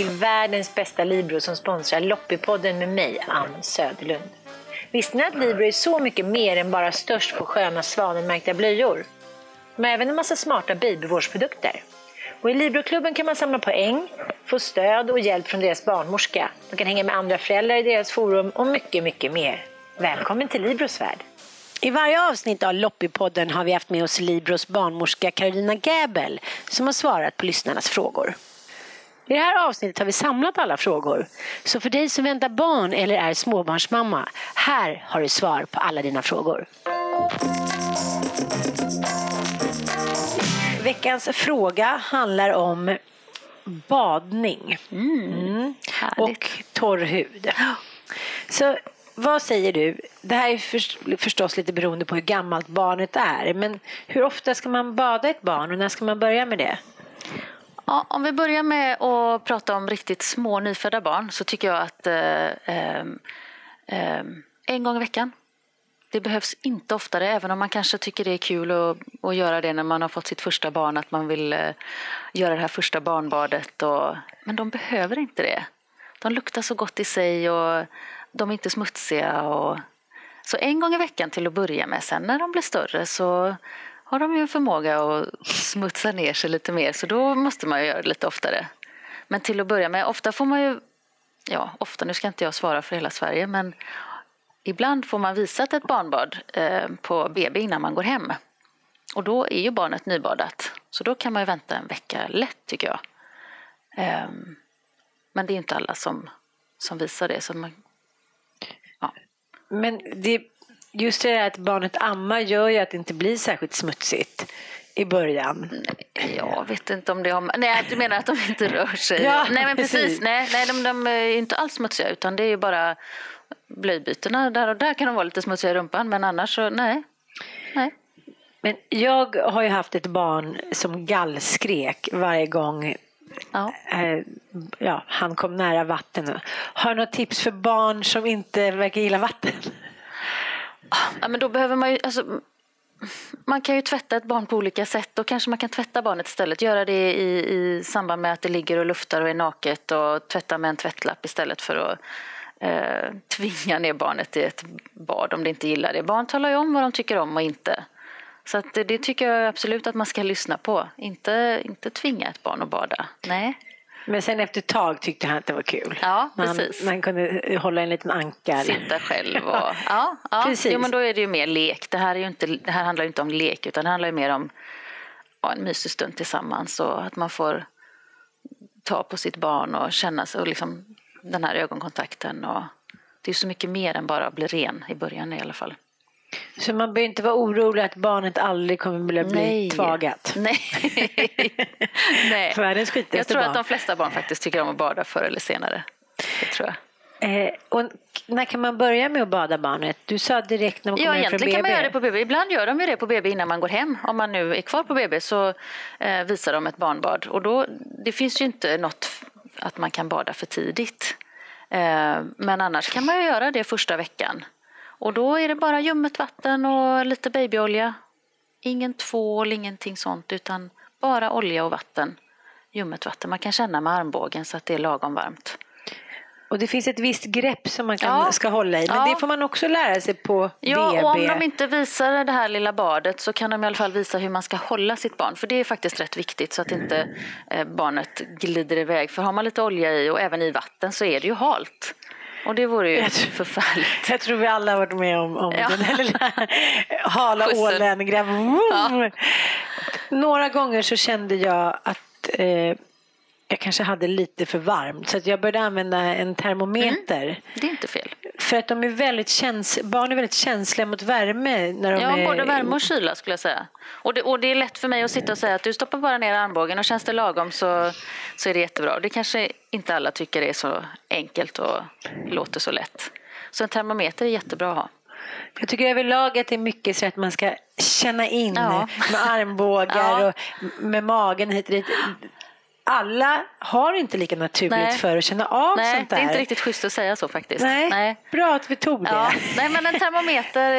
till världens bästa Libro som sponsrar Loppipodden med mig, Ann Söderlund. Visste ni att Libro är så mycket mer än bara störst på sköna svanenmärkta blöjor? De har även en massa smarta babyvårdsprodukter. Och I Libroklubben kan man samla poäng, få stöd och hjälp från deras barnmorska. Man kan hänga med andra föräldrar i deras forum och mycket, mycket mer. Välkommen till Libros värld! I varje avsnitt av Loppipodden har vi haft med oss Libros barnmorska Carolina Gäbel som har svarat på lyssnarnas frågor. I det här avsnittet har vi samlat alla frågor. Så för dig som väntar barn eller är småbarnsmamma, här har du svar på alla dina frågor. Veckans fråga handlar om badning Mm, och torr hud. Så vad säger du? Det här är för, förstås lite beroende på hur gammalt barnet är. Men hur ofta ska man bada ett barn och när ska man börja med det? Ja, om vi börjar med att prata om riktigt små nyfödda barn så tycker jag att eh, eh, en gång i veckan. Det behövs inte oftare, även om man kanske tycker det är kul att, att göra det när man har fått sitt första barn, att man vill eh, göra det här första barnbadet. Och, men de behöver inte det. De luktar så gott i sig och de är inte smutsiga. Och, så en gång i veckan till att börja med. Sen när de blir större så har de ju en förmåga att smutsa ner sig lite mer så då måste man ju göra det lite oftare. Men till att börja med, ofta får man ju, ja ofta, nu ska inte jag svara för hela Sverige men ibland får man visat ett barnbad eh, på BB innan man går hem. Och då är ju barnet nybadat. Så då kan man ju vänta en vecka lätt tycker jag. Eh, men det är inte alla som, som visar det. Så man, ja. Men det, just det att barnet ammar gör ju att det inte blir särskilt smutsigt i början. Jag vet inte om det har... Nej, du menar att de inte rör sig? Ja, nej, men precis. precis. Nej, nej de, de är inte alls smutsiga utan det är ju bara blöjbytena. Där och där kan de vara lite smutsiga i rumpan men annars så nej. nej. Men jag har ju haft ett barn som gallskrek varje gång Ja. eh, ja, han kom nära vatten. Har du något tips för barn som inte verkar gilla vatten? Ja, men då behöver man ju... Alltså, man kan ju tvätta ett barn på olika sätt. Då kanske man kan tvätta barnet istället. Göra det i, i samband med att det ligger och luftar och är naket och tvätta med en tvättlapp istället för att eh, tvinga ner barnet i ett bad om det inte gillar det. Barn talar ju om vad de tycker om och inte. Så att det, det tycker jag absolut att man ska lyssna på. Inte, inte tvinga ett barn att bada. Nej. Men sen efter ett tag tyckte han att det var kul. Ja, man, precis. man kunde hålla en liten ankar. Sitta själv och... Ja, ja. Precis. Jo, men då är det ju mer lek. Det här, är ju inte, det här handlar ju inte om lek utan det handlar ju mer om ja, en mysig stund tillsammans och att man får ta på sitt barn och känna sig och liksom den här ögonkontakten. Och det är så mycket mer än bara att bli ren i början i alla fall. Så man behöver inte vara orolig att barnet aldrig kommer att bli tvagat. Nej. Nej. Världens skitigaste Jag tror barn. att de flesta barn faktiskt tycker om att bada förr eller senare. Det tror jag. Eh, och när kan man börja med att bada barnet? Du sa direkt när man Ja, kommer hem från egentligen kan BB. man göra det på BB. Ibland gör de ju det på BB innan man går hem. Om man nu är kvar på BB så eh, visar de ett barnbad. Och då, det finns ju inte något att man kan bada för tidigt. Eh, men annars kan man ju göra det första veckan. Och då är det bara ljummet vatten och lite babyolja. Ingen tvål, ingenting sånt, utan bara olja och vatten. Ljummet vatten. Man kan känna med armbågen så att det är lagom varmt. Och det finns ett visst grepp som man kan, Ja. ska hålla i. Men Ja. det får man också lära sig på Ja, BB. och om de inte visar det här lilla badet så kan de i alla fall visa hur man ska hålla sitt barn. För det är faktiskt rätt viktigt så att inte eh, barnet glider iväg. För har man lite olja i och även i vatten så är det ju halt. Och det vore ju Jag tror- förfärligt. Jag tror vi alla har varit med om, om Ja. den här lilla hala ålen. Gräv. Några gånger så kände jag att eh, jag kanske hade lite för varmt så att jag började använda en termometer. Det är inte fel. För att de är väldigt käns barn är väldigt känsliga mot värme. När de Ja, är... både värme och kyla skulle jag säga. Och det, och det är lätt för mig att sitta och säga att du stoppar bara ner armbågen och känns det lagom så, så är det jättebra. Det kanske inte alla tycker är så enkelt och låter så lätt. Så en termometer är jättebra att ha. Jag tycker överlag att det är mycket så att man ska känna in Ja. med armbågar Ja. och med magen hit och dit. Alla har inte lika naturligt Nej. för att känna av Nej, sånt det där. är inte riktigt schysst att säga så faktiskt. Nej. Nej. Bra att vi tog det. Ja, nej, men en termometer,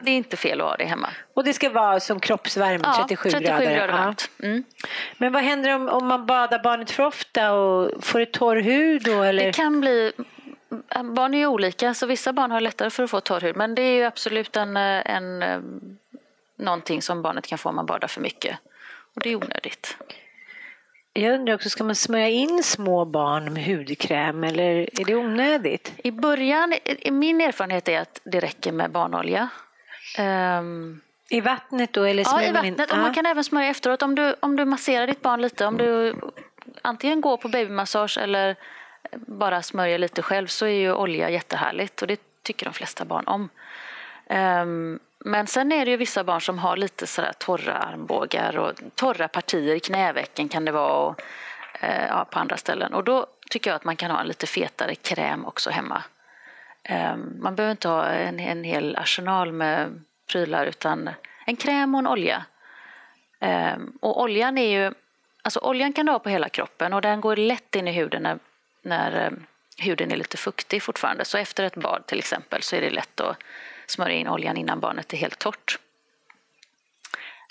det är inte fel att ha det hemma. Och det ska vara som kroppsvärme, 37, 37 grader. grader Ja. Mm. Men vad händer om, om man badar barnet för ofta och får det torr hud då? Eller? Det kan bli... Barn är ju olika, så vissa barn har lättare för att få torr hud. Men det är ju absolut en, en, eh, någonting som barnet kan få om man badar för mycket. Och det är onödigt. Jag undrar också, ska man smörja in små barn med hudkräm eller är det onödigt? I början, i- min erfarenhet är att det räcker med barnolja. Ehm, I vattnet då? Eller Ja, i in- vattnet. Och man kan även smörja efteråt. Om du, om du masserar ditt barn lite, om du antingen går på babymassage eller bara smörjer lite själv så är ju olja jättehärligt och det tycker de flesta barn om. Ehm, men sen är det ju vissa barn som har lite sådär torra armbågar och torra partier, i knävecken kan det vara och eh, ja, på andra ställen. Och då tycker jag att man kan ha en lite fetare kräm också hemma. Eh, Man behöver inte ha en, en hel arsenal med prylar utan en kräm och en olja. Eh, Och oljan är ju, alltså oljan kan du ha på hela kroppen och den går lätt in i huden när, när eh, huden är lite fuktig fortfarande. Så efter ett bad till exempel så är det lätt att smörja in oljan innan barnet är helt torrt.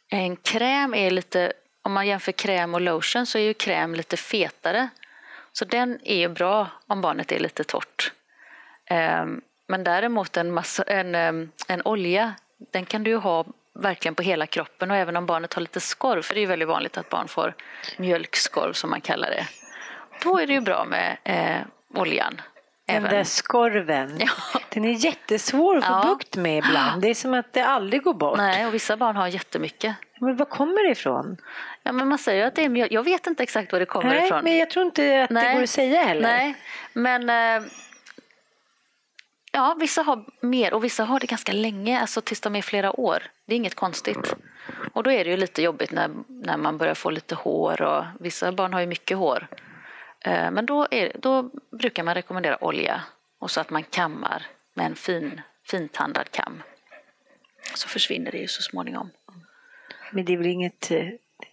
En kräm är lite, om man jämför kräm och lotion så är ju kräm lite fetare. Så den är ju bra om barnet är lite torrt. Ehm, men däremot en, massa, en, ehm, en olja, den kan du ju ha verkligen på hela kroppen och även om barnet har lite skorv, för det är ju väldigt vanligt att barn får mjölkskorv som man kallar det. Då är det ju bra med eh, oljan. Den Även. där skorven, Ja. den är jättesvår att få Ja. bukt med ibland. Det är som att det aldrig går bort. Nej, och vissa barn har jättemycket. Men var kommer det ifrån? Ja, men man säger att det är. Jag vet inte exakt var det kommer Nej, ifrån. men jag tror inte att det Nej. går att säga heller. Nej, men eh, ja, vissa har mer och vissa har det ganska länge, alltså tills de är flera år. Det är inget konstigt. Och då är det ju lite jobbigt när, när man börjar få lite hår och vissa barn har ju mycket hår. Eh, Men då, är, då brukar man rekommendera olja och så att man kammar med en fin, fintandad kam. Så försvinner det ju så småningom. Men det är väl inget, eh,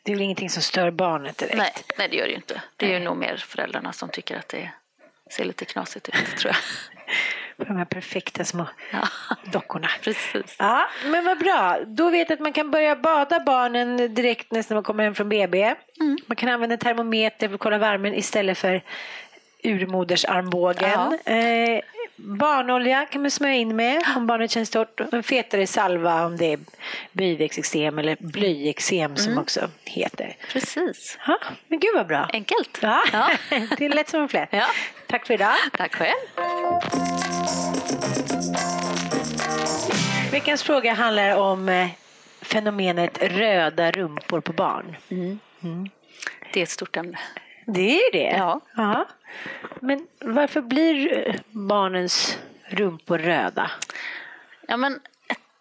det är väl ingenting som stör barnet direkt? Nej, nej, det gör det ju inte. Det är ju nog mer föräldrarna som tycker att det ser lite knasigt ut, tror jag. De här perfekta små Ja, dockorna. precis. Ja, men vad bra. Då vet jag att man kan börja bada barnen direkt nästan man kommer hem från BB. Mm. Man kan använda termometer för att kolla värmen istället för urmodersarmbågen. Eh, barnolja kan man smörja in med om barnet känns torrt. En fetare salva om det är böjväxteksem eller blöjeksem som Mm. också heter. Precis. Ja, men gud vad bra. Enkelt. Ja, Ja. det är lätt som en flätt. Ja. Tack för idag. Tack själv. Veckans fråga handlar om eh, fenomenet röda rumpor på barn. Det är ett stort ämne. Det är det? Ja. Ja. Men varför blir eh, barnens rumpor röda? Ja, men,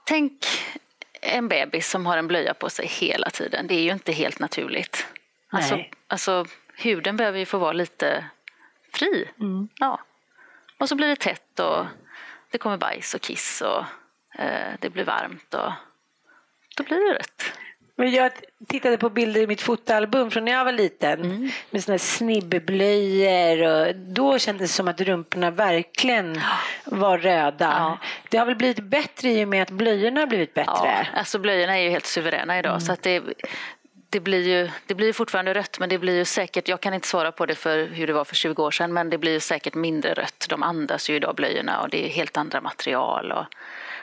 tänk en bebis som har en blöja på sig hela tiden. Det är ju inte helt naturligt. Alltså, Nej. alltså, huden behöver ju få vara lite fri. Ja. Och så blir det tätt och det kommer bajs och kiss och det blir varmt och då blir det rött. Men jag tittade på bilder i mitt fotoalbum från när jag var liten Mm. med såna snibbblöjor och då kändes det som att rumporna verkligen var röda. Ja. Det har väl blivit bättre i och med att blöjorna har blivit Ja, bättre. alltså blöjorna är ju helt suveräna idag så att det, det blir ju det blir fortfarande rött men det blir ju säkert, jag kan inte svara på det för hur det var för 20 år sedan men det blir ju säkert mindre rött. De andas ju idag blöjorna och det är helt andra material och,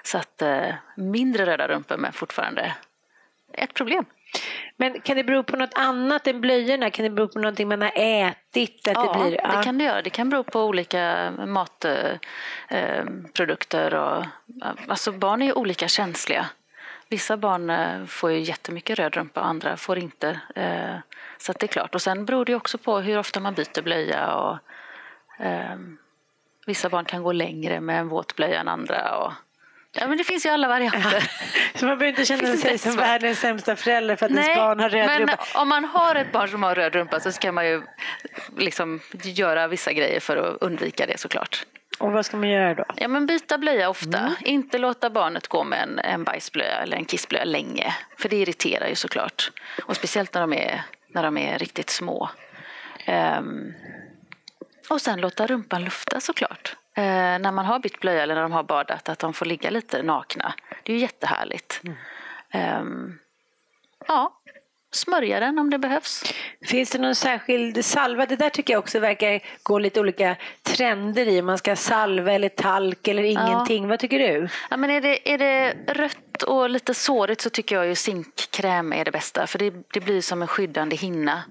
så att eh, mindre röda rumpor men fortfarande ett problem. Men kan det bero på något annat än blöjorna? Kan det bero på någonting man har ätit? Att ja, det, blir, det kan det göra. Det kan bero på olika matprodukter. Eh, produkter och, alltså barn är ju olika känsliga. Vissa barn eh, får ju jättemycket röd rumpa och andra får inte. Eh, så det är klart. Och sen beror det också på hur ofta man byter blöja. Och, eh, vissa barn kan gå längre med en våt blöja än andra. Och, ja, men det finns ju alla varianter. Så man behöver inte känna sig som världens sämsta förälder för att ens barn har röd men rumpa. om man har ett barn som har röd rumpa så ska man ju liksom göra vissa grejer för att undvika det såklart. Och vad ska man göra då? Ja, men byta blöja ofta. Mm. Inte låta barnet gå med en, en bajsblöja eller en kissblöja länge. För det irriterar ju såklart. Och speciellt när de är, när de är riktigt små. Ehm, och sen låta rumpan lufta såklart. Eh, när man har bytt blöja eller när de har badat att de får ligga lite nakna. Det är ju jättehärligt. Mm. Um, ja, smörja den om det behövs. Finns det någon särskild salva? Det där tycker jag också verkar gå lite olika trender i. Man ska salva eller talk eller ingenting. Ja. Vad tycker du? Ja, men är, det, är det rött och lite sårigt så tycker jag ju zinkkräm är det bästa. För det, det blir som en skyddande hinna.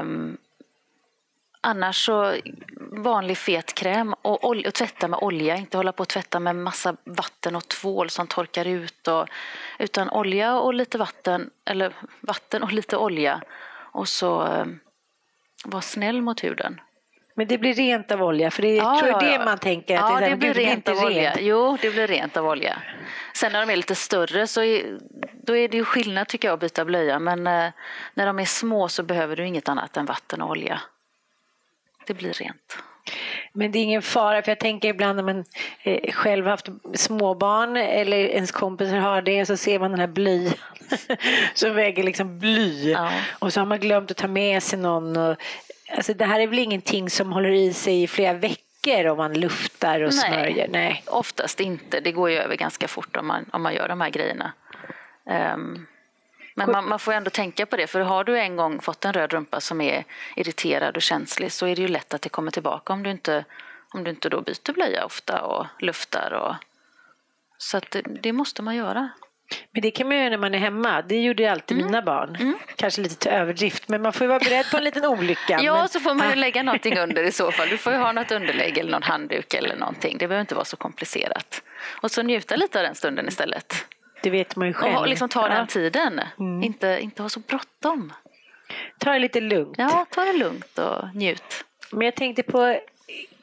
Um, annars så vanlig fet kräm och, och, tvätta med olja. Inte hålla på att tvätta med massa vatten och tvål som torkar ut. Och, utan olja och lite vatten, eller vatten och lite olja. Och så eh, var snäll mot huden. Men det blir rent av olja, för det är, ja, tror jag ja, det man tänker. Att ja, det, det blir rent av olja. Rent. Jo, det blir rent av olja. Sen när de är lite större så är, då är det ju skillnad tycker jag att byta blöja. Men eh, när de är små så behöver du inget annat än vatten och olja. Det blir rent. Men det är ingen fara, för jag tänker ibland när man eh, själv haft småbarn eller ens kompisar har det så ser man den här blöjan som väger liksom bly ja. och så har man glömt att ta med sig någon. Och, alltså det här är väl ingenting som håller i sig i flera veckor om man luftar och Nej, smörjer? Nej, oftast inte. Det går ju över ganska fort om man, om man gör de här grejerna. Um, men man, man, får ändå tänka på det, för har du en gång fått en röd rumpa som är irriterad och känslig så är det ju lätt att det kommer tillbaka om du inte, om du inte då byter blöja ofta och luftar. Och, så att det, det måste man göra. Men det kan man göra när man är hemma. Det gjorde alltid mm. mina barn. Mm. Kanske lite till överdrift, men man får ju vara beredd på en liten olycka. ja, men... så får man ju lägga någonting under i så fall. Du får ju ha något underlägg eller någon handduk eller någonting. Det behöver inte vara så komplicerat. Och så njuta lite av den stunden istället. Det vet man ju själv. Och liksom ta den tiden. Mm. Inte, inte ha så bråttom. Ta det lite lugnt. Ja, ta det lugnt och njut. Men jag tänkte på,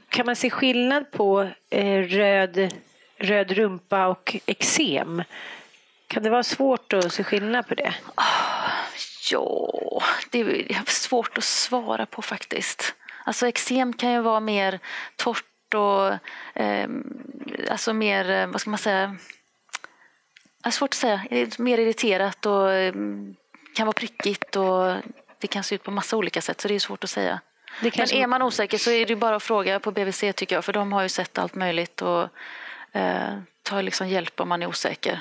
kan man se skillnad på eh, röd, röd rumpa och eksem? Kan det vara svårt att se skillnad på det? Oh, ja, det är svårt att svara på faktiskt. Alltså eksem kan ju vara mer torrt och eh, alltså mer, eh, vad ska man säga, är svårt att säga. Mer irriterat och mm, kan vara prickigt och det kan se ut på massa olika sätt så det är svårt att säga. Kanske... Men är man osäker så är det bara att fråga på BVC tycker jag för de har ju sett allt möjligt och eh, tar liksom hjälp om man är osäker.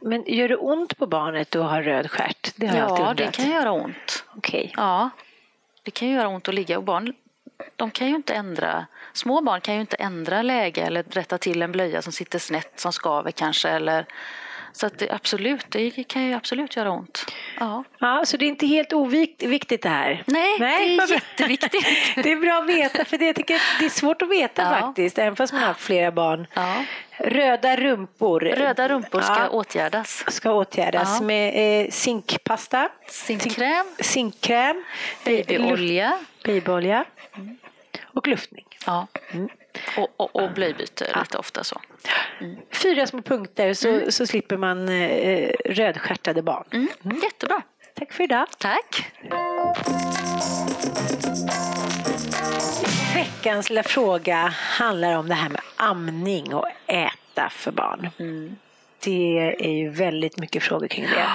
Men gör det ont på barnet att ha röd stjärt? Det har ja, det kan göra ont. Okay. Ja, det kan göra ont att ligga och barn de kan ju inte ändra, små barn kan ju inte ändra läge eller rätta till en blöja som sitter snett som skaver kanske eller så att det, absolut, det kan ju absolut göra ont. Ja. ja, så det är inte helt oviktigt det här? Nej, Nej det är jätteviktigt. det är bra att veta, för det, jag tycker det är svårt att veta ja. faktiskt, även fast man har flera barn. Ja. Röda rumpor. Röda rumpor ska ja. åtgärdas. Ska åtgärdas med eh, zinkpasta. Zinkkräm. Zinkkräm. Babyolja. Babyolja. Mm. Och luftning. Ja. Mm. Och, och, och blöjbyte ja. lite ofta så. Mm. Fyra små punkter så, mm. så slipper man eh, rödstjärtade barn. Mm. mm. Jättebra. Tack för idag. Tack. Veckans lilla fråga handlar om det här med amning och äta för barn. Mm. Det är ju väldigt mycket frågor kring det.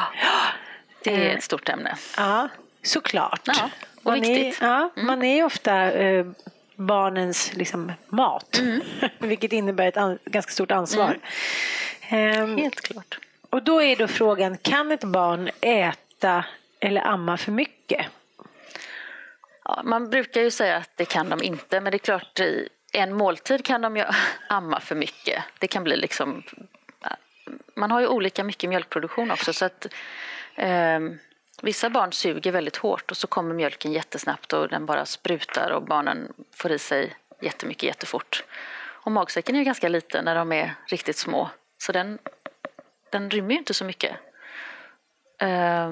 Det är ett stort ämne. Ja, såklart. Ja, och man viktigt. Är, ja, mm. Man är ju ofta eh, barnens liksom, mat, mm. vilket innebär ett an, ganska stort ansvar. Mm. Um, Helt klart. Och då är då frågan, kan ett barn äta eller amma för mycket? Ja, man brukar ju säga att det kan de inte, men det är klart i en måltid kan de ju amma för mycket. Det kan bli liksom... Man har ju olika mycket mjölkproduktion också så att eh, vissa barn suger väldigt hårt och så kommer mjölken jättesnabbt och den bara sprutar och barnen får i sig jättemycket jättefort. Och magsäcken är ju ganska liten när de är riktigt små så den, den rymmer ju inte så mycket. Eh,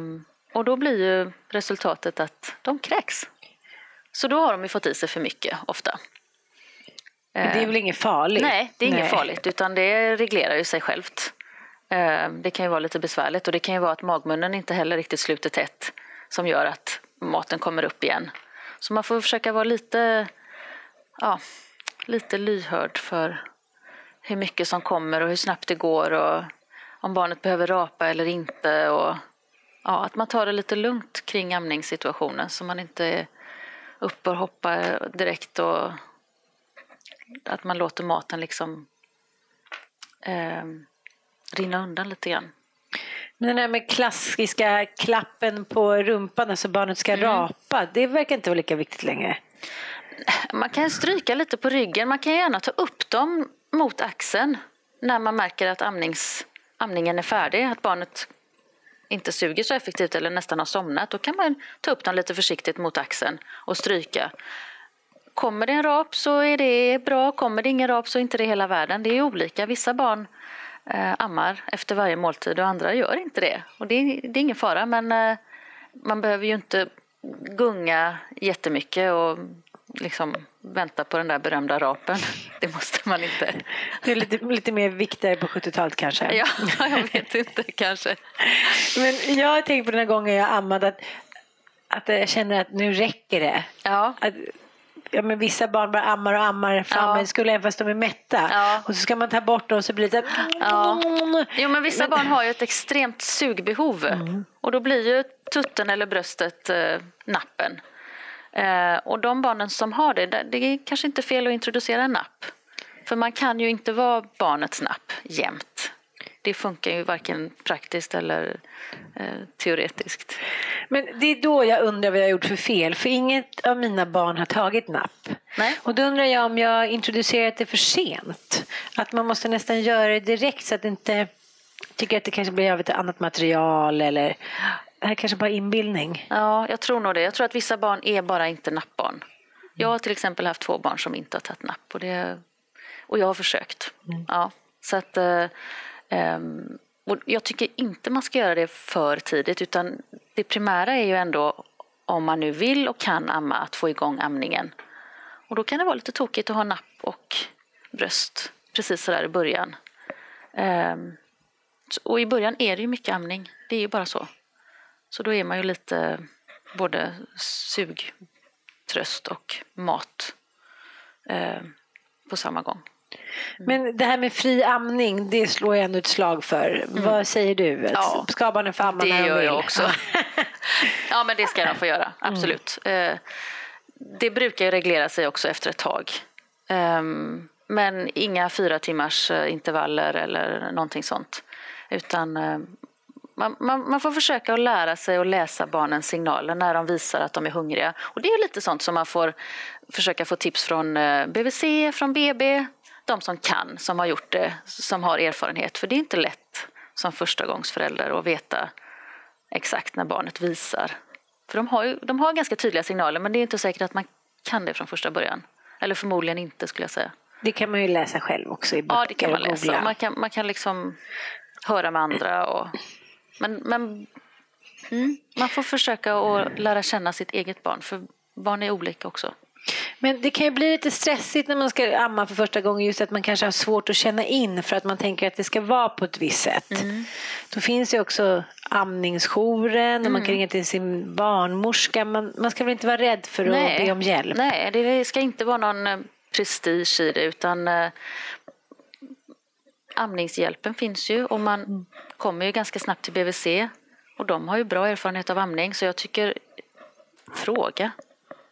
och då blir ju resultatet att de kräks så då har de ju fått i sig för mycket ofta. Men det är väl inget farligt? Nej, det är inget farligt utan det reglerar ju sig självt. Ehm, det kan ju vara lite besvärligt och det kan ju vara att magmunnen inte heller riktigt sluter tätt som gör att maten kommer upp igen. Så man får försöka vara lite, ja, lite lyhörd för hur mycket som kommer och hur snabbt det går och om barnet behöver rapa eller inte. Och, ja, att man tar det lite lugnt kring amningssituationen så man inte är upp och hoppar direkt och att man låter maten liksom eh, rinna undan lite grann. Men den här med klassiska klappen på rumpan, alltså barnet ska mm. rapa, det verkar inte vara lika viktigt längre. Man kan stryka lite på ryggen, man kan gärna ta upp dem mot axeln när man märker att amnings, amningen är färdig, att barnet inte suger så effektivt eller nästan har somnat. Då kan man ta upp dem lite försiktigt mot axeln och stryka. Kommer det en rap så är det bra, kommer det ingen rap så är inte det hela världen. Det är olika. Vissa barn eh, ammar efter varje måltid och andra gör inte det. Och det, är, det är ingen fara men eh, man behöver ju inte gunga jättemycket och liksom vänta på den där berömda rapen. Det måste man inte. Det är lite, lite mer viktigare på 70-talet kanske? Ja, jag vet inte kanske. Men jag har tänkt på den här gången jag ammade att, att jag känner att nu räcker det. Ja. Att, ja, men vissa barn bara ammar och ammar för ja. skull även fast de är mätta. Ja. Och så ska man ta bort dem och så blir det så ja. Jo men vissa men... barn har ju ett extremt sugbehov mm. och då blir ju tutten eller bröstet eh, nappen. Eh, och de barnen som har det, det är kanske inte fel att introducera en napp. För man kan ju inte vara barnets napp jämt. Det funkar ju varken praktiskt eller eh, teoretiskt. Men det är då jag undrar vad jag har gjort för fel. För inget av mina barn har tagit napp. Nej. Och då undrar jag om jag introducerat det för sent. Att man måste nästan göra det direkt så att det inte tycker att det kanske blir av ett annat material eller det här kanske bara inbildning. Ja, jag tror nog det. Jag tror att vissa barn är bara inte nappbarn. Jag har till exempel haft två barn som inte har tagit napp och, det, och jag har försökt. Mm. Ja, så att, um, och jag tycker inte man ska göra det för tidigt utan det primära är ju ändå om man nu vill och kan amma att få igång amningen. Och då kan det vara lite tokigt att ha napp och bröst precis sådär i början. Um, och i början är det ju mycket amning, det är ju bara så. Så då är man ju lite både sug, tröst och mat eh, på samma gång. Mm. Men det här med fri amning, det slår jag ändå ett slag för. Mm. Vad säger du? Ja, ska barnen få amma Det när gör vill? jag också. ja, men det ska de få göra, mm. absolut. Mm. det brukar ju reglera sig också efter ett tag. Ehm, men inga fyra timmars eh, intervaller eller någonting sånt. Utan eh, man, man, man, får försöka att lära sig att läsa barnens signaler när de visar att de är hungriga. Och det är lite sånt som man får försöka få tips från BVC, från BB, de som kan, som har gjort det, som har erfarenhet. För det är inte lätt som förstagångsförälder att veta exakt när barnet visar. För de har, ju, de har ganska tydliga signaler men det är inte säkert att man kan det från första början. Eller förmodligen inte skulle jag säga. Det kan man ju läsa själv också i böcker Ja, det kan man läsa. Man kan, man kan liksom höra med andra och men, men mm, man får försöka att lära känna sitt eget barn, för barn är olika också. Men det kan ju bli lite stressigt när man ska amma för första gången just att man kanske har svårt att känna in för att man tänker att det ska vara på ett visst sätt. Mm. Då finns ju också amningsjouren och mm. man kan ringa till sin barnmorska. Man, man ska väl inte vara rädd för att Nej. be om hjälp? Nej, det ska inte vara någon eh, prestige i det utan äh, amningshjälpen finns ju och man mm kommer ju ganska snabbt till BVC och de har ju bra erfarenhet av amning så jag tycker fråga.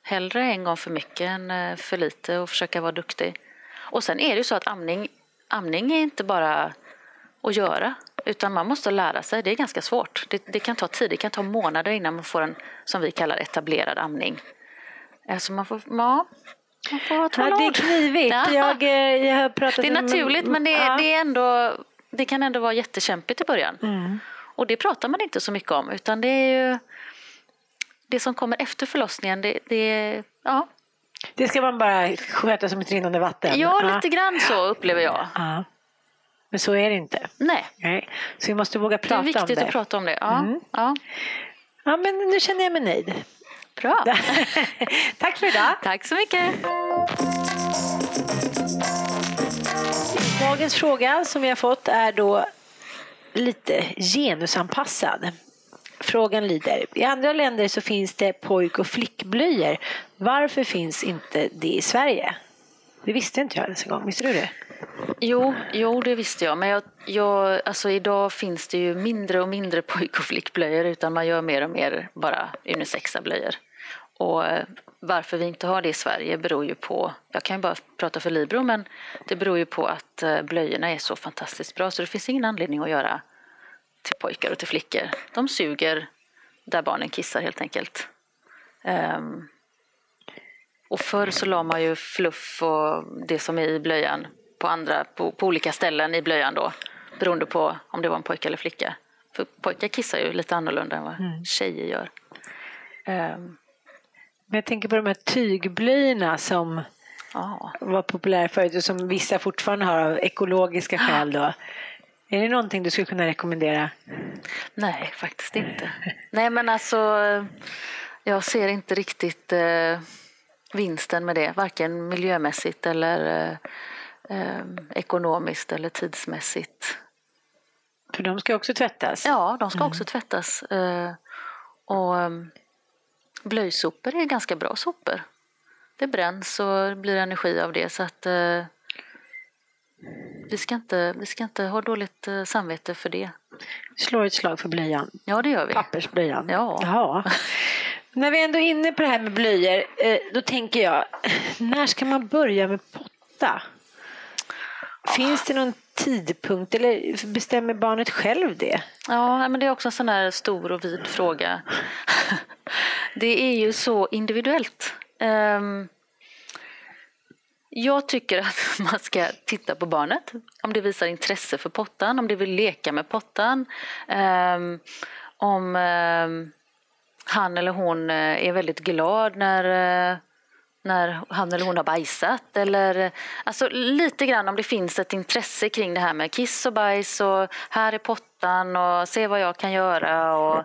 Hellre en gång för mycket än eh, för lite och försöka vara duktig. Och sen är det ju så att amning, amning är inte bara att göra utan man måste lära sig. Det är ganska svårt. Det, det, kan ta tid, det kan ta månader innan man får en som vi kallar etablerad amning. Alltså man får, ja, man får ha ja, Det är knivigt. Ja. Jag, eh, jag har pratat det är naturligt med, men det, ja. det är ändå det kan ändå vara jättekämpigt i början. Mm. Och det pratar man inte så mycket om utan det är ju det som kommer efter förlossningen. Det, det, ja. det ska man bara sköta som ett rinnande vatten? Ja, ja. lite grann så upplever jag. Ja. Men så är det inte? Nej. Nej. Så vi måste våga prata om det? Det är viktigt att prata om det. Ja. Mm. Ja. ja, men nu känner jag mig nöjd. Bra. Tack för idag. Tack så mycket. Dagens fråga som vi har fått är då lite genusanpassad. Frågan lyder, i andra länder så finns det pojk och flickblöjor. Varför finns inte det i Sverige? Det visste inte jag ens en gång, visste du det? Jo, jo det visste jag. Men jag, jag, alltså idag finns det ju mindre och mindre pojk och flickblöjor utan man gör mer och mer bara unisexa blöjor. och eh, varför vi inte har det i Sverige beror ju på, jag kan ju bara prata för Libro, men det beror ju på att eh, blöjorna är så fantastiskt bra så det finns ingen anledning att göra till pojkar och till flickor. De suger där barnen kissar helt enkelt. Um, och förr så la man ju fluff och det som är i blöjan på, andra, på, på olika ställen i blöjan då, beroende på om det var en pojke eller flicka. För pojkar kissar ju lite annorlunda än vad mm. tjejer gör. Um, men jag tänker på de här tygblöjorna som ah. var populära förut och som vissa fortfarande har av ekologiska skäl. Då. Är det någonting du skulle kunna rekommendera? Nej, faktiskt inte. Nej, men alltså jag ser inte riktigt eh, vinsten med det, varken miljömässigt eller eh, eh, ekonomiskt eller tidsmässigt. För de ska också tvättas? Ja, de ska mm. också tvättas. Eh, och eh, blöjsopor är ganska bra sopor. Det bränns och blir energi av det så att vi ska, inte, vi ska inte ha dåligt eh, samvete för det. Vi slår ett slag för blöjan. Ja, det gör vi. Pappersblöjan. Ja. Jaha. När vi ändå är inne på det här med blöjor, eh, då tänker jag, när ska man börja med potta? Finns det någon tidpunkt eller bestämmer barnet själv det? Ja, men det är också en sån här stor och vid fråga. Det är ju så individuellt. Jag tycker att man ska titta på barnet, om det visar intresse för pottan, om det vill leka med pottan. Um, om um, han eller hon eh, är väldigt glad när, uh, när han eller hon har bajsat. Eller, eh, alltså lite grann om det finns ett intresse kring det här med kiss och bajs och här är pottan och se vad jag kan göra. Och,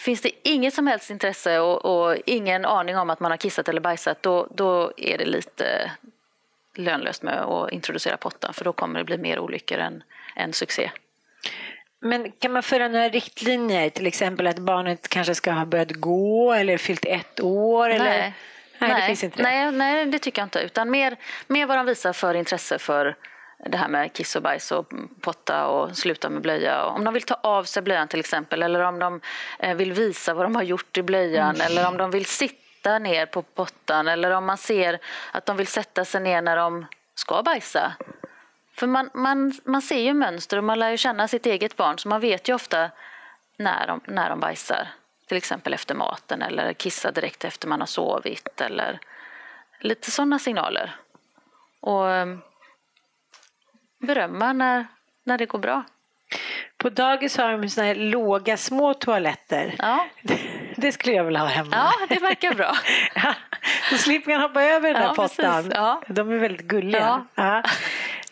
Finns det inget som helst intresse och, och, ingen aning om att man har kissat eller bajsat då, då är det lite lönlöst med att introducera pottan för då kommer det bli mer olyckor än, än succé. Men kan man föra några riktlinjer, till exempel att barnet kanske ska ha börjat gå eller fyllt ett år? Nej. Eller? Nej, nej, det finns inte det. Nej, nej, det tycker jag inte. Utan mer, mer vad de visar för intresse för det här med kiss och bajs och potta och sluta med blöja. Om de vill ta av sig blöjan till exempel eller om de eh, vill visa vad de har gjort i blöjan mm. eller om de vill sitta ner på pottan eller om man ser att de vill sätta sig ner när de ska bajsa. För man, man, man ser ju mönster och man lär ju känna sitt eget barn så man vet ju ofta när de, när de bajsar. Till exempel efter maten eller kissar direkt efter man har sovit eller lite sådana signaler. Och berömma när, när det går bra. På dagis har de såna här låga små toaletter. Ja. Det skulle jag vilja ha hemma. Ja, det verkar bra. ja, då slipper man hoppa över den ja, där pottan. Ja. De är väldigt gulliga. Ja.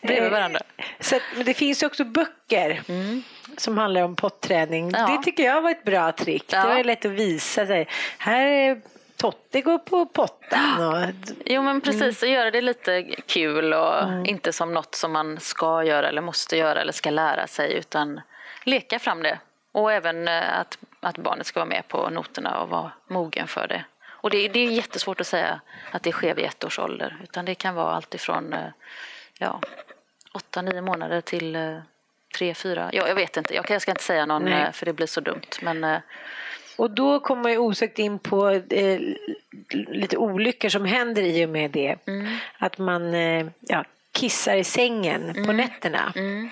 Bredvid varandra. Så, men det finns också böcker mm. som handlar om potträning. Ja. Det tycker jag var ett bra trick. Ja. Det var lätt att visa sig. Här är Totte går på pottan. Och... Jo men precis, mm. göra det lite kul och mm. inte som något som man ska göra eller måste göra eller ska lära sig utan leka fram det. Och även eh, att, att barnet ska vara med på noterna och vara mogen för det. Och det, det är jättesvårt att säga att det sker vid ett års ålder utan det kan vara alltifrån eh, ja, åtta, nio månader till eh, tre, fyra. Ja, jag vet inte, jag ska inte säga någon Nej. för det blir så dumt. Men och då kommer man ju osökt in på eh, lite olyckor som händer i och med det. Mm. Att man eh, ja, kissar i sängen mm. på nätterna. Mm.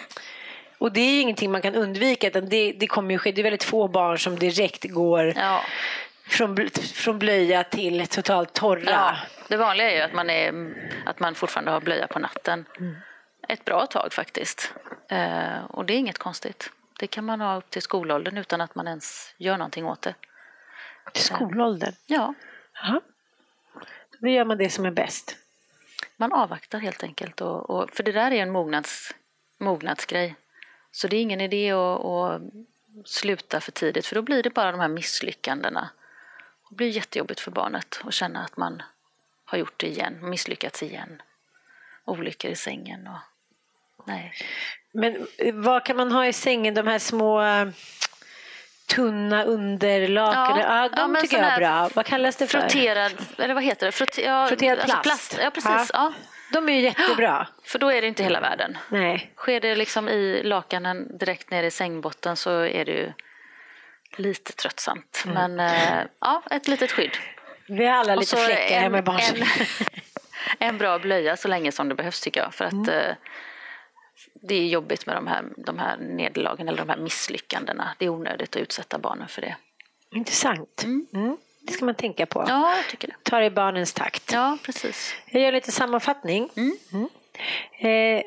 Och det är ju ingenting man kan undvika. Utan det, det kommer ju ske. Det är väldigt få barn som direkt går ja. från, från blöja till totalt torra. Ja. Det vanliga är ju att man, är, att man fortfarande har blöja på natten. Mm. Ett bra tag faktiskt. Eh, och det är inget konstigt. Det kan man ha upp till skolåldern utan att man ens gör någonting åt det. Till skolåldern? Ja. Aha. Då gör man det som är bäst? Man avvaktar helt enkelt. Och, och, för det där är en mognads, mognadsgrej. Så det är ingen idé att, att sluta för tidigt för då blir det bara de här misslyckandena. Det blir jättejobbigt för barnet att känna att man har gjort det igen, misslyckats igen. Olyckor i sängen och nej. Men eh, vad kan man ha i sängen? De här små eh, tunna underlakan. Ja, ja, de ja, tycker jag är bra. Vad kallas det för? Frotterad, eller vad heter det? Frotter, ja, Frotterad alltså plast. plast. Ja, precis. Ja. De är ju jättebra. För då är det inte hela världen. Nej. Sker det liksom i lakanen direkt ner i sängbotten så är det ju lite tröttsamt. Mm. Men äh, ja, ett litet skydd. Vi har alla Och lite fläckar en- hemma i barn. en, en bra blöja så länge som det behövs tycker jag. För att Mm. eh, det är jobbigt med de här, de här nederlagen eller de här misslyckandena. Det är onödigt att utsätta barnen för det. Intressant. Mm. Det ska man tänka på. Ja, jag tycker det. Ta det i barnens takt. Ja, precis. Jag gör lite sammanfattning. Mm. Eh,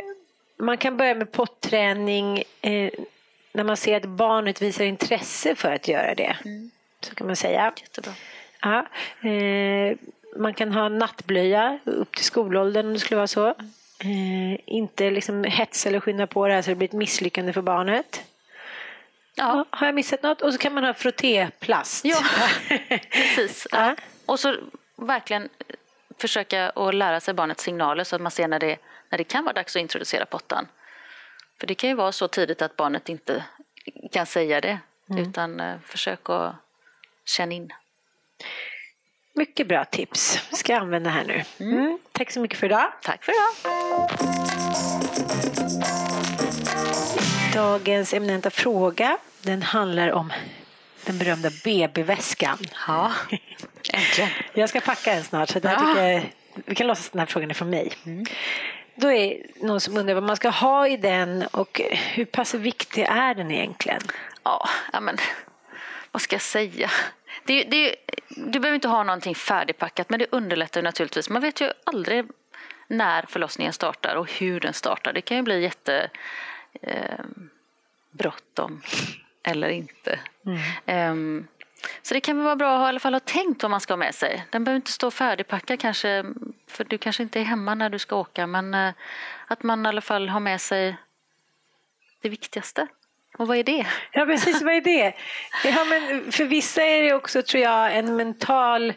man kan börja med potträning eh, när man ser att barnet visar intresse för att göra det. Så kan man säga. Jättebra. Ja. Eh, man kan ha nattblöja upp till skolåldern om det skulle vara så. Eh, inte liksom hetsa eller skynda på det här så det blir ett misslyckande för barnet. Ja, Har jag missat något? Och så kan man ha frottéplast. Ja. precis. Ja. Och så verkligen försöka att lära sig barnets signaler så att man ser när det, när det kan vara dags att introducera pottan. För det kan ju vara så tidigt att barnet inte kan säga det. Utan eh, försök att känna in. Mycket bra tips. Ska jag använda här nu. Mm. Tack så mycket för idag. Tack för idag. Dagens eminenta fråga den handlar om den berömda BB-väskan. Ja, äntligen. Jag ska packa den snart så det Ja. jag, vi kan låtsas att den här frågan är från mig. Då är någon som undrar vad man ska ha i den och hur pass viktig är den egentligen? Ja, men vad ska jag säga? Det, det, du behöver inte ha någonting färdigpackat, men det underlättar naturligtvis. Man vet ju aldrig när förlossningen startar och hur den startar. Det kan ju bli jätte eh, bråttom eller inte. Ehm, så det kan väl vara bra att ha, i alla fall ha tänkt vad man ska ha med sig. Den behöver inte stå färdigpackad kanske, för du kanske inte är hemma när du ska åka, men eh, att man i alla fall har med sig det viktigaste. Och vad är det? Ja precis, vad är det? Ja, men för vissa är det också tror jag en mental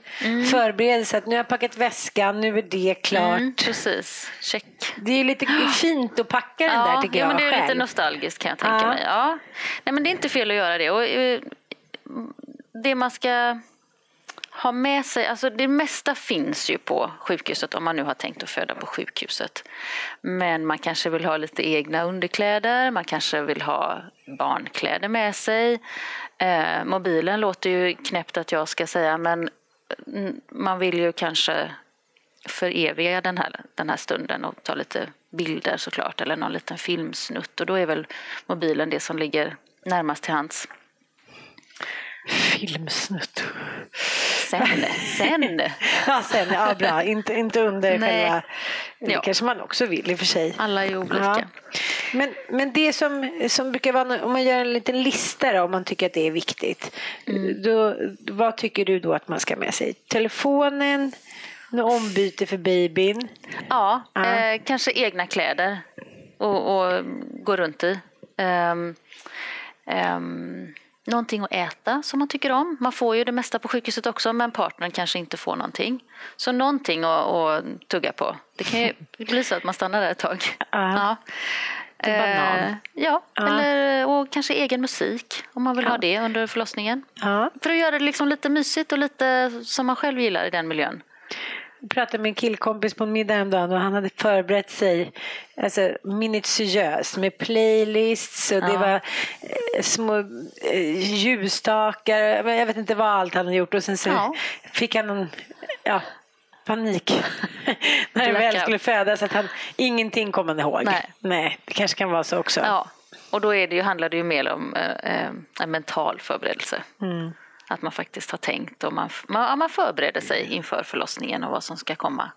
förberedelse att nu har jag packat väskan, nu är det klart. Mm, precis, check. Det är ju lite fint att packa den där tycker ja, jag men det är själv. lite nostalgiskt kan jag tänka Ja. mig. Ja. Nej, men det är inte fel att göra det. Och, eh, det man ska ha med sig, alltså det mesta finns ju på sjukhuset om man nu har tänkt att föda på sjukhuset. Men man kanske vill ha lite egna underkläder, man kanske vill ha barnkläder med sig. Eh, mobilen låter ju knäppt att jag ska säga men man vill ju kanske föreviga den här, den här stunden och ta lite bilder såklart eller någon liten filmsnutt och då är väl mobilen det som ligger närmast till hands. Filmsnutt. Sen, sen. Ja, sen, ja bra. Inte, inte under Nej. själva... Det Ja. kanske man också vill i och för sig. Alla är olika. Men, men det som, som brukar vara, om man gör en liten lista då, om man tycker att det är viktigt. Mm. Då, vad tycker du då att man ska med sig? Telefonen, något ombyte för babyn. Ja, Ja. Eh, kanske egna kläder och, och gå runt i. Um, um, någonting att äta som man tycker om. Man får ju det mesta på sjukhuset också men partnern kanske inte får någonting. Så någonting att, att tugga på. Det kan ju bli så att man stannar där ett tag. Ja. En banan. Eh, ja, Ja. Eller, och kanske egen musik om man vill Ja. ha det under förlossningen. Ja. För att göra det liksom lite mysigt och lite som man själv gillar i den miljön. Jag pratade med en killkompis på en middag häromdagen och han hade förberett sig alltså, minutiöst med playlists och det Ja. var eh, små eh, ljusstakar. Jag vet inte vad allt han hade gjort och sen så Ja. fick han en ja, panik när det väl skulle födas att han ingenting kom han ihåg. Nej. det kanske kan vara så också. Ja, och då är det ju, handlar det ju mer om eh, eh, en mental förberedelse. Mm. Att man faktiskt har tänkt och man, man, man förbereder sig inför förlossningen och vad som ska komma.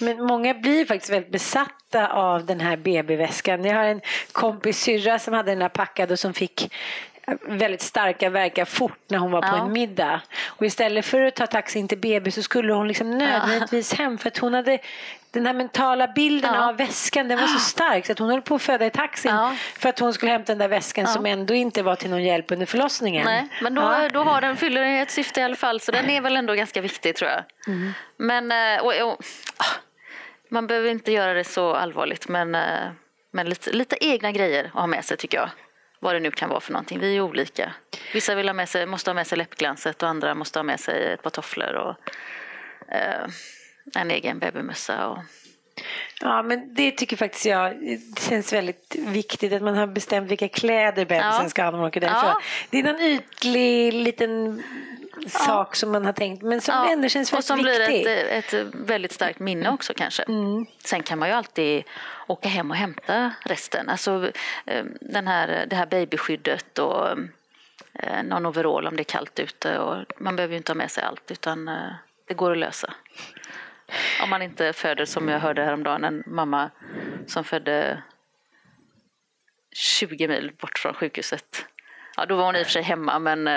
Men många blir faktiskt väldigt besatta av den här BB-väskan. Jag har en kompis syrra som hade den här packad och som fick väldigt starka verkar fort när hon var på Ja. en middag. Och istället för att ta taxin till BB så skulle hon liksom nödvändigtvis hem för att hon hade den här mentala bilden Ja. av väskan den var så stark så att hon höll på att föda i taxin Ja. för att hon skulle hämta den där väskan som ändå inte var till någon hjälp under förlossningen. Nej, men då, då har den, fyller den ett syfte i alla fall så den är väl ändå ganska viktig tror jag. Mm. Men, eh, och, och, ah, man behöver inte göra det så allvarligt men, eh, men lite, lite egna grejer att ha med sig tycker jag. Vad det nu kan vara för någonting. Vi är olika. Vissa vill ha med sig, måste ha med sig läppglanset och andra måste ha med sig ett par tofflor och eh, en egen babymössa. Och, Ja, men det tycker faktiskt jag det känns väldigt viktigt att man har bestämt vilka kläder bebisen Ja. ska ha när man åker därifrån. Ja. Det är någon ytlig liten sak som man har tänkt men som ändå känns och väldigt som blir viktig. ett, ett väldigt starkt minne också kanske. Sen kan man ju alltid åka hem och hämta resten. Alltså eh, den här, det här babyskyddet och eh, någon overall om det är kallt ute. Och man behöver ju inte ha med sig allt utan eh, det går att lösa. Om man inte föder som jag hörde häromdagen, en mamma som födde 20 mil bort från sjukhuset. Ja, då var hon i och för sig hemma men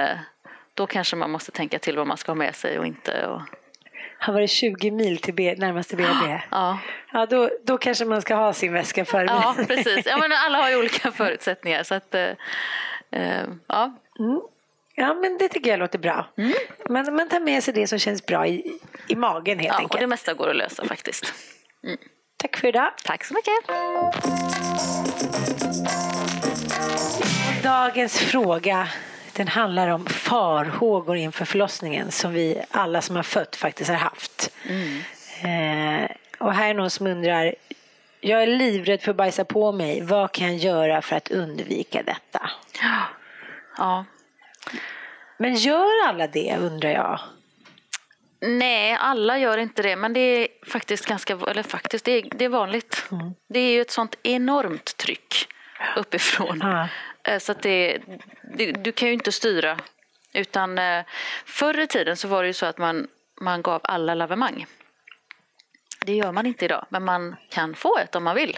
då kanske man måste tänka till vad man ska ha med sig och inte. Och, Har varit 20 mil till B, närmaste BB. ja. Ja, då, då kanske man ska ha sin väska för ja, precis. Ja, men alla har ju olika förutsättningar. Så att, eh, eh, ja. Ja, men det tycker jag låter bra. Mm. Man, man tar med sig det som känns bra i, i magen helt ja, och enkelt. det mesta går att lösa faktiskt. Tack för idag. Tack så mycket. Dagens fråga den handlar om farhågor inför förlossningen som vi alla som har fött faktiskt har haft. Eh, och här är någon som undrar jag är livrädd för att bajsa på mig. Vad kan jag göra för att undvika detta? Ja. Men gör alla det undrar jag? Nej, alla gör inte det, men det är faktiskt ganska, eller faktiskt, det är, det är vanligt. Det är ju ett sånt enormt tryck uppifrån. Ja. Eh, så att det, det, du kan ju inte styra. Utan eh, förr i tiden så var det ju så att man, man gav alla lavemang. Det gör man inte idag, men man kan få ett om man vill.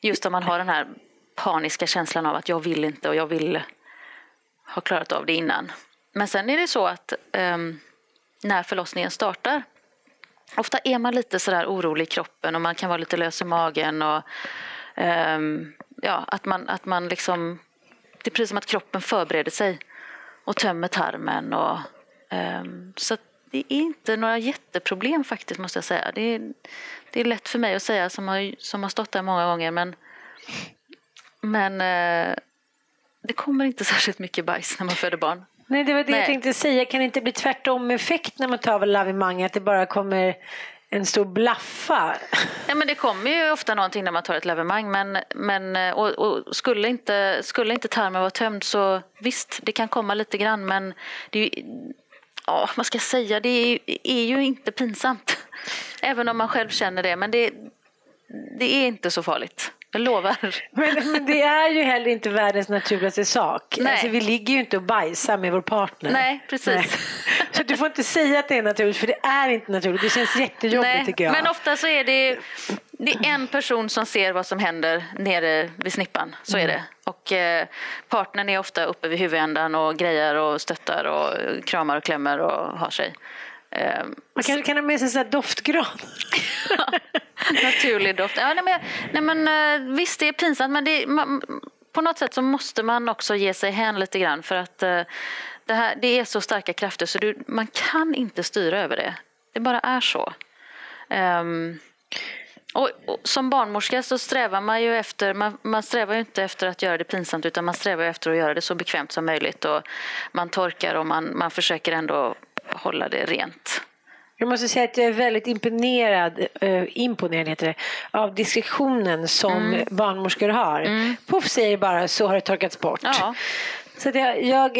Just om man har den här paniska känslan av att jag vill inte och jag vill ha klarat av det innan. Men sen är det så att um, när förlossningen startar Ofta är man lite sådär orolig i kroppen och man kan vara lite lös i magen. Och, um, ja, att man, att man liksom, det är precis som att kroppen förbereder sig och tömmer tarmen. Och, ehm, så det är inte några jätteproblem faktiskt måste jag säga. Det är, det är lätt för mig att säga som har, som har stått där många gånger men, men eh, det kommer inte särskilt mycket bajs när man föder barn. Nej, det var det jag Nej. tänkte säga. Kan det inte bli tvärtom effekt när man tar lavemang? Att det bara kommer en stor blaffa? Ja, men det kommer ju ofta någonting när man tar ett lavemang. Men, men, och, och skulle, inte, skulle inte tarmen vara tömd så visst, det kan komma lite grann. Men det är ju, ja, vad ska jag säga, det är, är ju inte pinsamt. Även om man själv känner det. Men det, det är inte så farligt. Jag lovar. Men, men det är ju heller inte världens naturligaste sak. Nej. Alltså, vi ligger ju inte och bajsar med vår partner. Nej, precis. Så du får inte säga att det är naturligt för det är inte naturligt. Det känns jättejobbigt tycker jag. Men ofta så är det, det är en person som ser vad som händer nere vid snippan. Så Mm. är det. Och eh, partnern är ofta uppe vid huvudändan och grejar och stöttar och kramar och klämmer och har sig. Eh, Man kanske kan ha med sig så doftgran. naturlig doft. Ja, nej, men, nej, men, eh, visst, det är pinsamt men det, man, på något sätt så måste man också ge sig hän lite grann för att eh, det, här, det är så starka krafter så du, man kan inte styra över det. Det bara är så. Ehm, och, och som barnmorska så strävar man ju efter, man, man strävar ju inte efter att göra det pinsamt utan man strävar efter att göra det så bekvämt som möjligt och man torkar och man, man försöker ändå hålla det rent. Jag måste säga att jag är väldigt imponerad, eh, imponerad heter det, av diskretionen som Mm. barnmorskor har. Puff säger bara så har det torkats bort. Ja. Så jag, jag,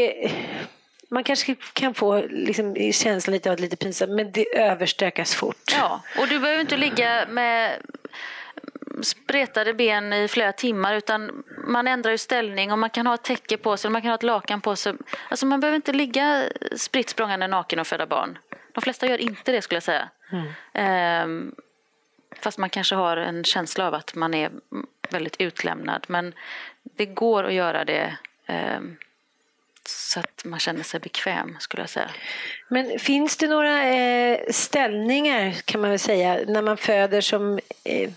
man kanske kan få liksom, känslan lite av att lite pinsamt men det överstökas fort. Ja, och du behöver inte ligga med spretade ben i flera timmar utan man ändrar ju ställning och man kan ha ett täcke på sig, man kan ha ett lakan på sig. Alltså man behöver inte ligga spritt språngande naken och föda barn. De flesta gör inte det skulle jag säga. Ehm, fast man kanske har en känsla av att man är väldigt utlämnad. Men det går att göra det ehm, så att man känner sig bekväm skulle jag säga. Men finns det några eh, ställningar kan man väl säga när man föder som eh,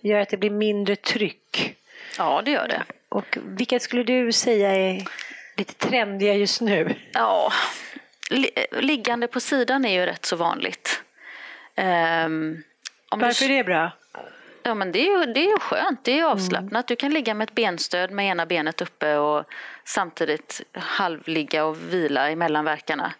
gör att det blir mindre tryck? Ja, det gör det. Och vilka skulle du säga är lite trendiga just nu? Ja, li- liggande på sidan är ju rätt så vanligt. Ehm, om du- Varför är det bra? Ja, men det är det är skönt, det är ju avslappnat. Du kan ligga med ett benstöd med ena benet uppe och samtidigt halvligga och vila emellan verkarna.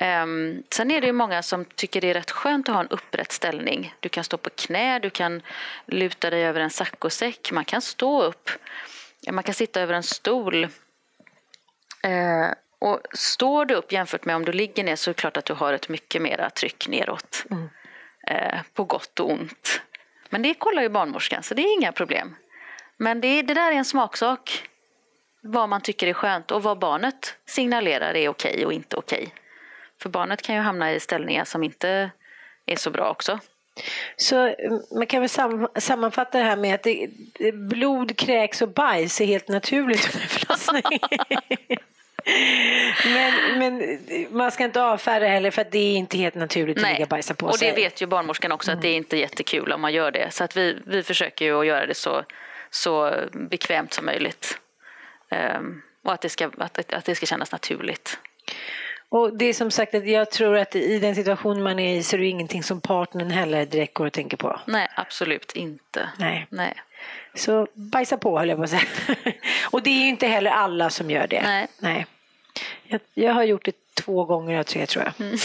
Um, sen är det ju många som tycker det är rätt skönt att ha en upprätt ställning. Du kan stå på knä, du kan luta dig över en saccosäck, man kan stå upp, man kan sitta över en stol. Uh, och står du upp jämfört med om du ligger ner så är det klart att du har ett mycket mera tryck neråt. Mm. Uh, på gott och ont. Men det kollar ju barnmorskan så det är inga problem. Men det, det där är en smaksak. Vad man tycker är skönt och vad barnet signalerar är okej och inte okej. För barnet kan ju hamna i ställningar som inte är så bra också. Så mm, man kan väl sam sammanfatta det här med att det, blod, kräks och bajs är helt naturligt under förlossning. men, men man ska inte avfärda heller för att det är inte helt naturligt Nej. att ligga och bajsa på och sig. Och det vet ju barnmorskan också att det är inte jättekul om man gör det. Så att vi, vi försöker ju att göra det så, så bekvämt som möjligt. Um, och att det, ska, att, att det ska kännas naturligt. Och det är som sagt att jag tror att i den situation man är i så är det ingenting som partnern heller direkt går att tänka på. Nej, absolut inte. Nej. Nej. Så bajsa på höll jag på att säga. och det är ju inte heller alla som gör det. Nej. Nej. Jag, jag har gjort det två gånger av tre tror jag. Mm.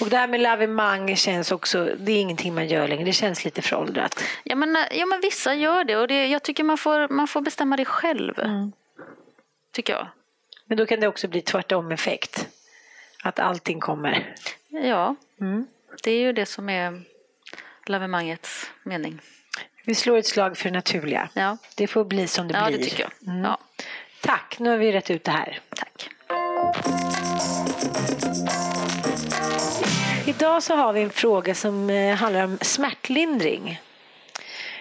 Och det här med lavemang känns också, det är ingenting man gör längre, det känns lite föråldrat. Ja men, ja, men vissa gör det och det, jag tycker man får, man får bestämma det själv. Mm. Tycker jag. Men då kan det också bli tvärtom effekt. Att allting kommer. Ja, mm. det är ju det som är lavemangets mening. Vi slår ett slag för det naturliga. Ja. Det får bli som det ja, blir. Det tycker jag. Mm. Ja. Tack, nu har vi rätt ut det här. Tack. Idag så har vi en fråga som eh, handlar om smärtlindring.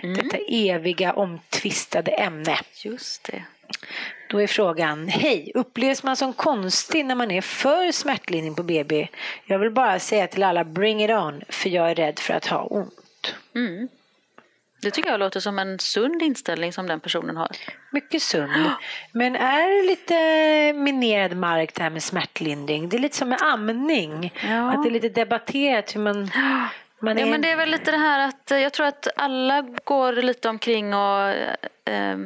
Mm. Detta eviga omtvistade ämne. Just det. Då är frågan, hej, upplevs man som konstig när man är för smärtlindring på BB? Jag vill bara säga till alla, bring it on, för jag är rädd för att ha ont. Mm. Det tycker jag låter som en sund inställning som den personen har. Mycket sund. Men är det lite minerad mark det här med smärtlindring? Det är lite som med amning. Ja. Att det är lite debatterat hur man... man är... Ja, men det är väl lite det här att jag tror att alla går lite omkring och eh,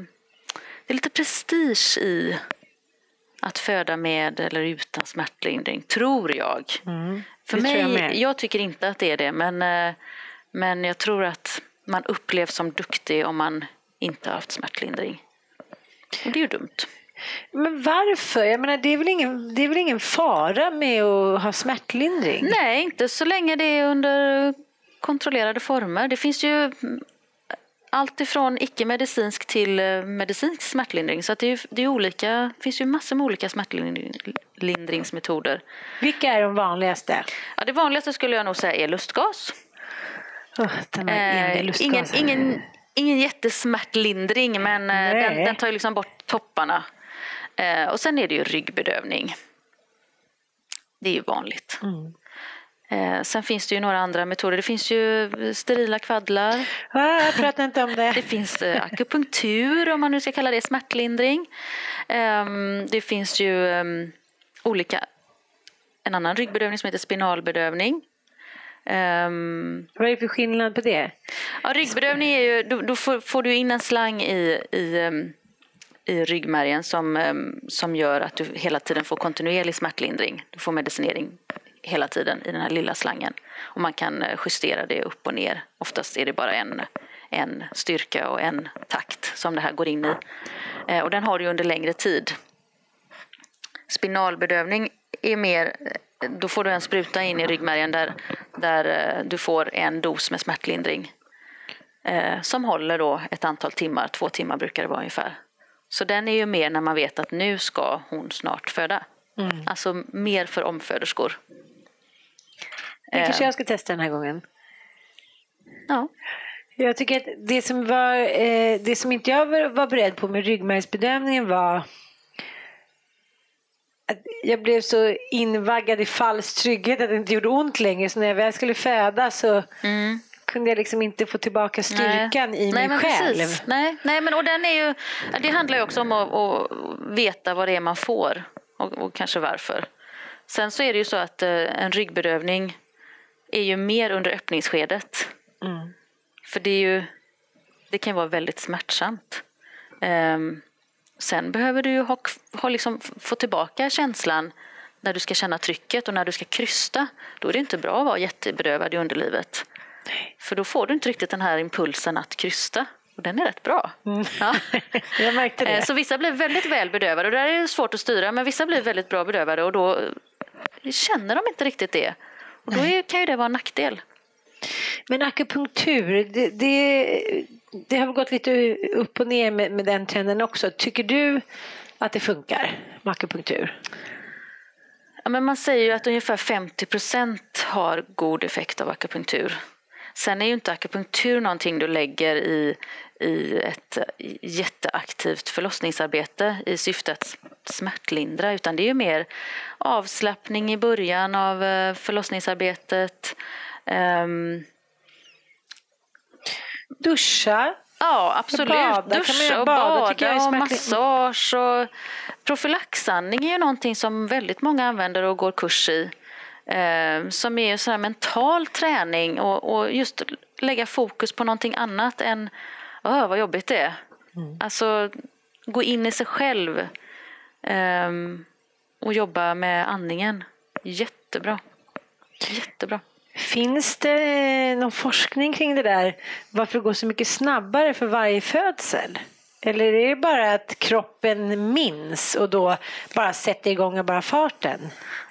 det är lite prestige i att föda med eller utan smärtlindring, tror jag. Mm, För mig, jag, jag, tycker inte att det är det, men, eh, men jag tror att man upplevs som duktig om man inte har haft smärtlindring. Och det är ju dumt. Men varför? Jag menar, det, är väl ingen, det är väl ingen fara med att ha smärtlindring? Nej, inte så länge det är under kontrollerade former. Det finns ju allt ifrån icke-medicinsk till eh, medicinsk smärtlindring. Så det, är, det är olika, finns ju massor med olika smärtlindringsmetoder. Vilka är de vanligaste? Ja, det vanligaste skulle jag nog säga är lustgas. Oh, eh, ingen, ingen, ingen jättesmärtlindring men eh, den, den, tar ju liksom bort topparna. Eh, och sen är det ju ryggbedövning. Det är ju vanligt. Mm. Eh, sen finns det ju några andra metoder. Det finns ju sterila kvaddlar. Ah, jag pratar inte om det. det finns eh, akupunktur om man nu ska kalla det smärtlindring. Eh, det finns ju ehm, olika, en annan ryggbedövning som heter spinalbedövning. Um, Vad är det för skillnad på det? Ja, ryggbedövning är ju, då, då får, får, du in en slang i, i, ehm, i ryggmärgen som, ehm, som gör att du hela tiden får kontinuerlig smärtlindring. Du får medicinering hela tiden i den här lilla slangen. Och man kan eh, justera det upp och ner. Oftast är det bara en, en styrka och en takt som det här går in i. Eh, och den har du under längre tid. Spinalbedövning är mer då får du en spruta in i ryggmärgen där, där eh, du får en dos med smärtlindring eh, som håller då ett antal timmar, två timmar brukar det vara ungefär. Så den är ju mer när man vet att nu ska hon snart föda. Mm. Alltså mer för omföderskor. Det kanske jag ska testa den här gången. Ja. Jag tycker att det som, var, eh, det som inte jag var beredd på med ryggmärgsbedömningen var jag blev så invaggad i falsk trygghet att det inte gjorde ont längre. Så när jag väl skulle föda så mm. kunde jag liksom inte få tillbaka styrkan Nej. i Nej, mig själv. Precis. Nej, Nej, men och den är ju, det handlar ju också om att, att veta vad det är man får och, och, kanske varför. Sen så är det ju så att eh, en ryggbedövning är ju mer under öppningsskedet. Mm. För det är ju, det kan vara väldigt smärtsamt. Um, Sen behöver du ha, ha liksom, få tillbaka känslan när du ska känna trycket och när du ska krysta, då är det inte bra att vara jättebedövad i underlivet. För då får du inte riktigt den här impulsen att krysta. Och den är rätt bra. Mm. Ja. Jag märkte det. Så vissa blir väldigt väl bedövade och där är det svårt att styra. Men vissa blir väldigt bra bedövade och då känner de inte riktigt det. Och då är, kan ju det vara en nackdel. Men akupunktur, det, det, det har gått lite upp och ner med, med, den trenden också. Tycker du att det funkar med akupunktur? Ja, men man säger ju att ungefär 50 procent har god effekt av akupunktur. Sen är ju inte akupunktur någonting du lägger i, i ett jätteaktivt förlossningsarbete i syfte att smärtlindra utan det är ju mer avslappning i början av eh, förlossningsarbetet. Um, Duscha? Ja, absolut. Bada, Duscha och bada, bada och massage. Och profylaxandning är ju någonting som väldigt många använder och går kurs i. Eh, som är sån mental träning och, och, just lägga fokus på någonting annat än Åh, vad jobbigt det är. Mm. Alltså gå in i sig själv eh, och jobba med andningen. Jättebra. Jättebra. Finns det någon forskning kring det där? Varför det går så mycket snabbare för varje födsel? Eller är det bara att kroppen minns och då bara sätter igång och bara farten?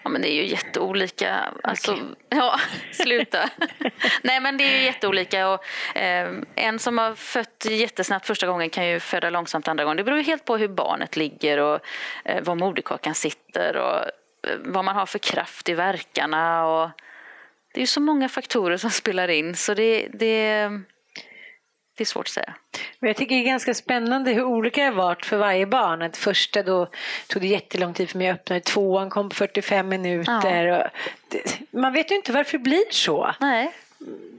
Ja, men det är ju jätteolika. Alltså, okay. Ja, sluta. Nej, men det är ju jätteolika. Och, eh, en som har fött jättesnabbt första gången kan ju föda långsamt andra gången. Det beror helt på hur barnet ligger och eh, var moderkakan sitter och eh, vad man har för kraft i verkarna. Och, det är ju så många faktorer som spelar in så det, det det är svårt att säga. Men jag tycker det är ganska spännande hur olika det har varit för varje barn. Att första då tog det jättelång tid för mig att öppna, tvåan kom på 45 minuter. Ja. Det, man vet ju inte varför det blir så. Nej.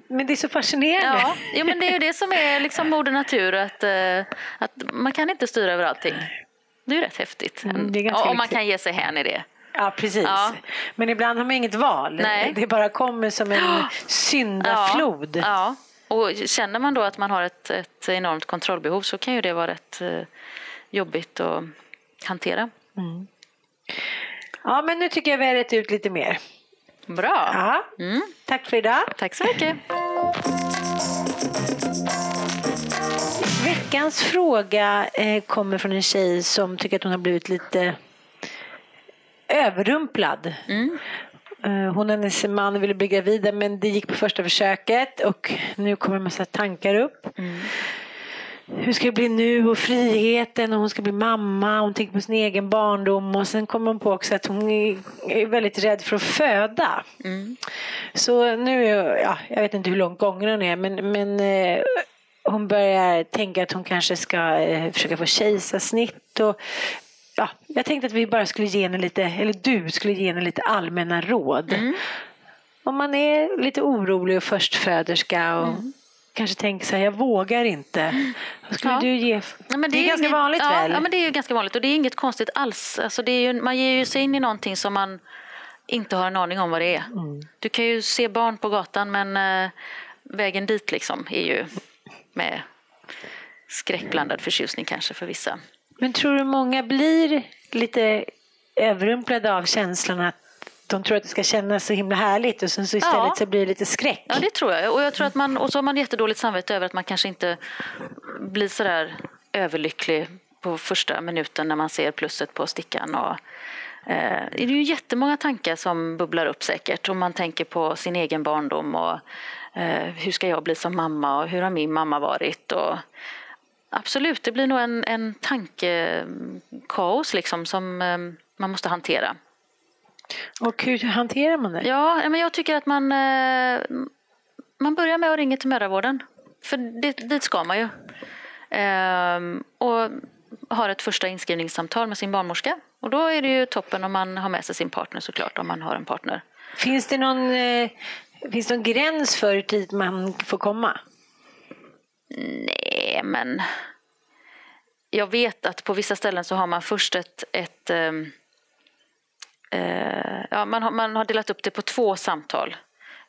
Men det är så fascinerande. Ja, jo, men det är ju det som är liksom moder natur, att, uh, att man kan inte styra över allting. Det är ju rätt häftigt. Mm, det är om man kan ge sig hän i det. Ja, precis. Ja. Men ibland har man inget val. Nej. Det bara kommer som en syndaflod. Ja. ja. Och känner man då att man har ett, ett enormt kontrollbehov så kan ju det vara rätt eh, jobbigt att hantera. Mm. Ja, men nu tycker jag vi har rätt ut lite mer. Bra. Ja. Mm. Tack för idag. Tack så mycket. Veckans fråga eh, kommer från en tjej som tycker att hon har blivit lite överrumplad. Mm. Eh, hon och hennes man ville bli gravida men det gick på första försöket och nu kommer en massa tankar upp. Mm. Hur ska det bli nu och friheten och hon ska bli mamma. Hon tänker på sin egen barndom och sen kommer hon på också att hon är väldigt rädd för att föda. Mm. Så nu, ja, jag vet inte hur långt gången hon är men, men eh, hon börjar tänka att hon kanske ska eh, försöka få kejsarsnitt och ja, jag tänkte att vi bara skulle ge henne lite, eller du skulle ge henne lite allmänna råd. Mm. Om man är lite orolig och förstföderska och mm. kanske tänker så här, jag vågar inte. Vad skulle ja. du ge? Ja, det, det, är, är ganska inget, vanligt ja, väl? Ja, men det är ju ganska vanligt och det är inget konstigt alls. Alltså det är ju, man ger ju sig in i någonting som man inte har en aning om vad det är. Mm. Du kan ju se barn på gatan men äh, vägen dit liksom är ju med skräckblandad förtjusning kanske för vissa. Men tror du många blir lite överrumplade av känslan att de tror att det ska kännas så himla härligt och sen så istället ja. så blir det lite skräck? Ja, det tror jag. Och, jag tror att man, och så har man jättedåligt samvete över att man kanske inte blir så där överlycklig på första minuten när man ser plusset på stickan. Och, eh, det är ju jättemånga tankar som bubblar upp säkert. Om man tänker på sin egen barndom och eh, hur ska jag bli som mamma och hur har min mamma varit? Och, Absolut, det blir nog en, en tankekaos liksom som eh, man måste hantera. Och hur hanterar man det? Ja, men jag tycker att man, eh, man börjar med att ringa till mödravården. För det, dit ska man ju. Ehm, och har ett första inskrivningssamtal med sin barnmorska. Och då är det ju toppen om man har med sig sin partner såklart, om man har en partner. Finns det någon, eh, finns det någon gräns för hur tid man får komma? Nej, men jag vet att på vissa ställen så har man först ett, ett eh, ja, man, har, man har delat upp det på två samtal.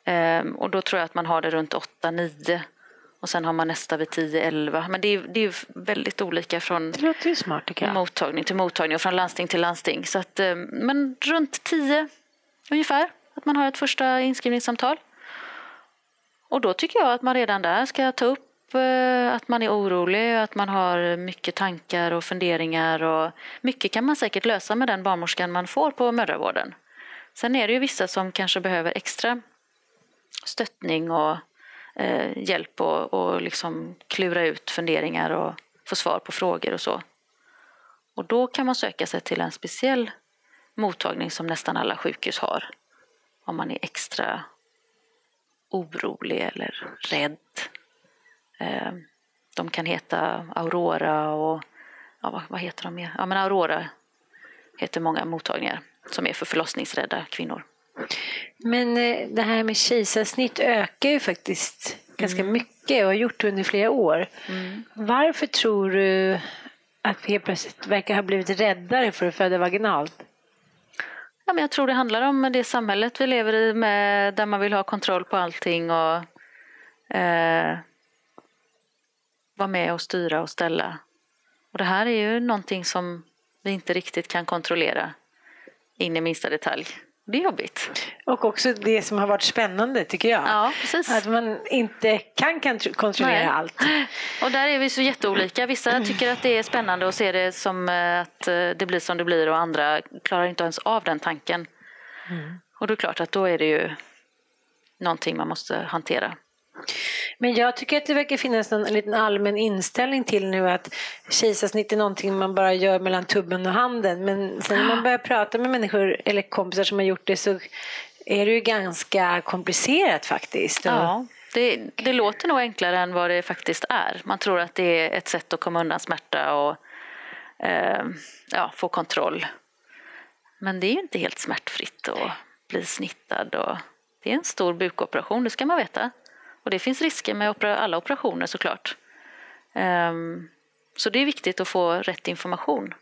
Eh, och då tror jag att man har det runt 8-9 Och sen har man nästa vid 10-11. Men det är, det är väldigt olika från smart mottagning till mottagning och från landsting till landsting. Så att, eh, men runt 10 ungefär, att man har ett första inskrivningssamtal. Och då tycker jag att man redan där ska ta upp Eh, att man är orolig, att man har mycket tankar och funderingar. Och mycket kan man säkert lösa med den barnmorskan man får på mödravården. Sen är det ju vissa som kanske behöver extra stöttning och eh, hjälp och, och liksom klura ut funderingar och få svar på frågor och så. Och då kan man söka sig till en speciell mottagning som nästan alla sjukhus har. Om man är extra orolig eller rädd. Eh, de kan heta Aurora och ja, vad, heter de mer? Ja, men Aurora heter många mottagningar som är för förlossningsrädda kvinnor. Men eh, det här med kejsarsnitt ökar ju faktiskt ganska mycket och har gjort under flera år. Varför tror du att vi helt plötsligt verkar ha blivit räddare för att föda vaginalt? Ja, men jag tror det handlar om det samhället vi lever i med, där man vill ha kontroll på allting och eh, vara med och styra och ställa. Och det här är ju någonting som vi inte riktigt kan kontrollera in i minsta detalj. Det är jobbigt. Och också det som har varit spännande tycker jag. Ja, precis. Att man inte kan kont- kontrollera Nej. allt. Och där är vi så jätteolika. Vissa tycker att det är spännande och ser det som eh, att eh, det blir som det blir och andra klarar inte ens av den tanken. Och då är det klart att då är det ju någonting man måste hantera. Men jag tycker att det verkar finnas en liten allmän inställning till nu att kejsarsnitt är någonting man bara gör mellan tummen och handen. Men sen när man börjar prata med människor eller kompisar som har gjort det så är det ju ganska komplicerat faktiskt. Ja, det, det låter nog enklare än vad det faktiskt är. Man tror att det är ett sätt att komma undan smärta och eh, ja, få kontroll. Men det är ju inte helt smärtfritt att bli snittad. Och det är en stor bukoperation, det ska man veta. Och det finns risker med alla operationer såklart. Ehm, så det är viktigt att få rätt information.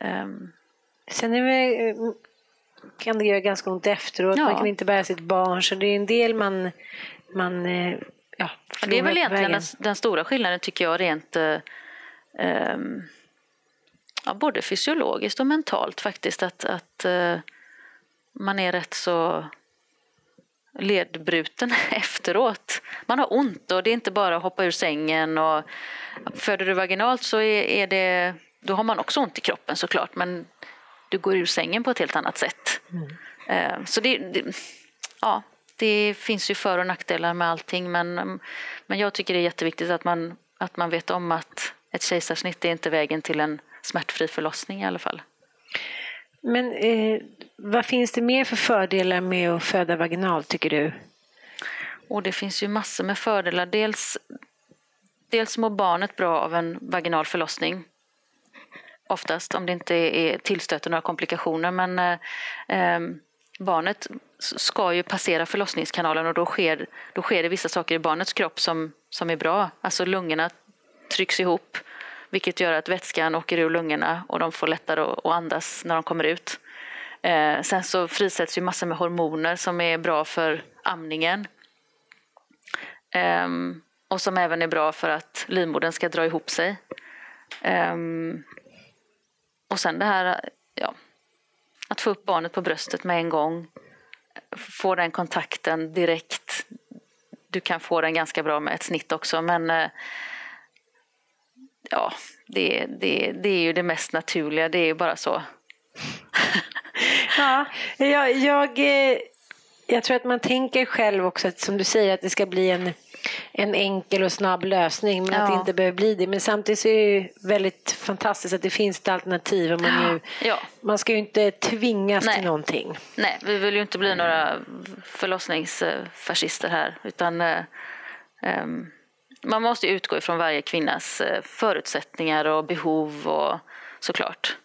Ehm, Sen är det, kan det göra ganska ont efteråt. Ja. Man kan inte bära sitt barn. Så det är en del man, man eh, ja, det är väl egentligen den, den stora skillnaden tycker jag rent eh, ehm, ja, både fysiologiskt och mentalt faktiskt att, att eh, man är rätt så ledbruten efteråt. Man har ont och det är inte bara att hoppa ur sängen och föder du vaginalt så är, det, då har man också ont i kroppen såklart men du går ur sängen på ett helt annat sätt. Eh, Så det, det, ja, det finns ju för och nackdelar med allting men, men jag tycker det är jätteviktigt att man, att man vet om att ett kejsarsnitt är inte vägen till en smärtfri förlossning i alla fall. Men eh, vad finns det mer för fördelar med att föda vaginalt tycker du? Och det finns ju massor med fördelar. Dels, dels mår barnet bra av en vaginal förlossning. Oftast, om det inte är tillstöter några komplikationer. Men eh, ehm, barnet ska ju passera förlossningskanalen och då sker, då sker det vissa saker i barnets kropp som, som är bra. Alltså lungorna trycks ihop vilket gör att vätskan åker ur lungorna och de får lättare att andas när de kommer ut. Eh, sen så frisätts ju massor med hormoner som är bra för amningen. Ehm, och som även är bra för att livmodern ska dra ihop sig. Ehm, och sen det här, ja, att få upp barnet på bröstet med en gång. Få den kontakten direkt. Du kan få den ganska bra med ett snitt också men eh, ja, det, det, det är ju det mest naturliga. Det är ju bara så. Ja, jag, jag, eh, jag tror att man tänker själv också att som du säger att det ska bli en, en enkel och snabb lösning men att det Ja. inte behöver bli det. Men samtidigt så är det ju väldigt fantastiskt att det finns ett alternativ. Om man, nu, Ja. man ska ju inte tvingas Nej. till någonting. Nej, vi vill ju inte bli några förlossningsfascister här. Utan, ehm, man måste ju utgå ifrån varje kvinnas eh, förutsättningar och behov och såklart.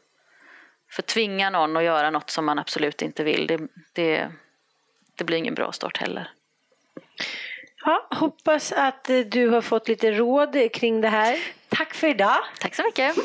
För tvinga någon att göra något som man absolut inte vill, det, det, det blir ingen bra start heller. Ja, hoppas att eh, du har fått lite råd kring det här. Tack för idag. Tack så mycket!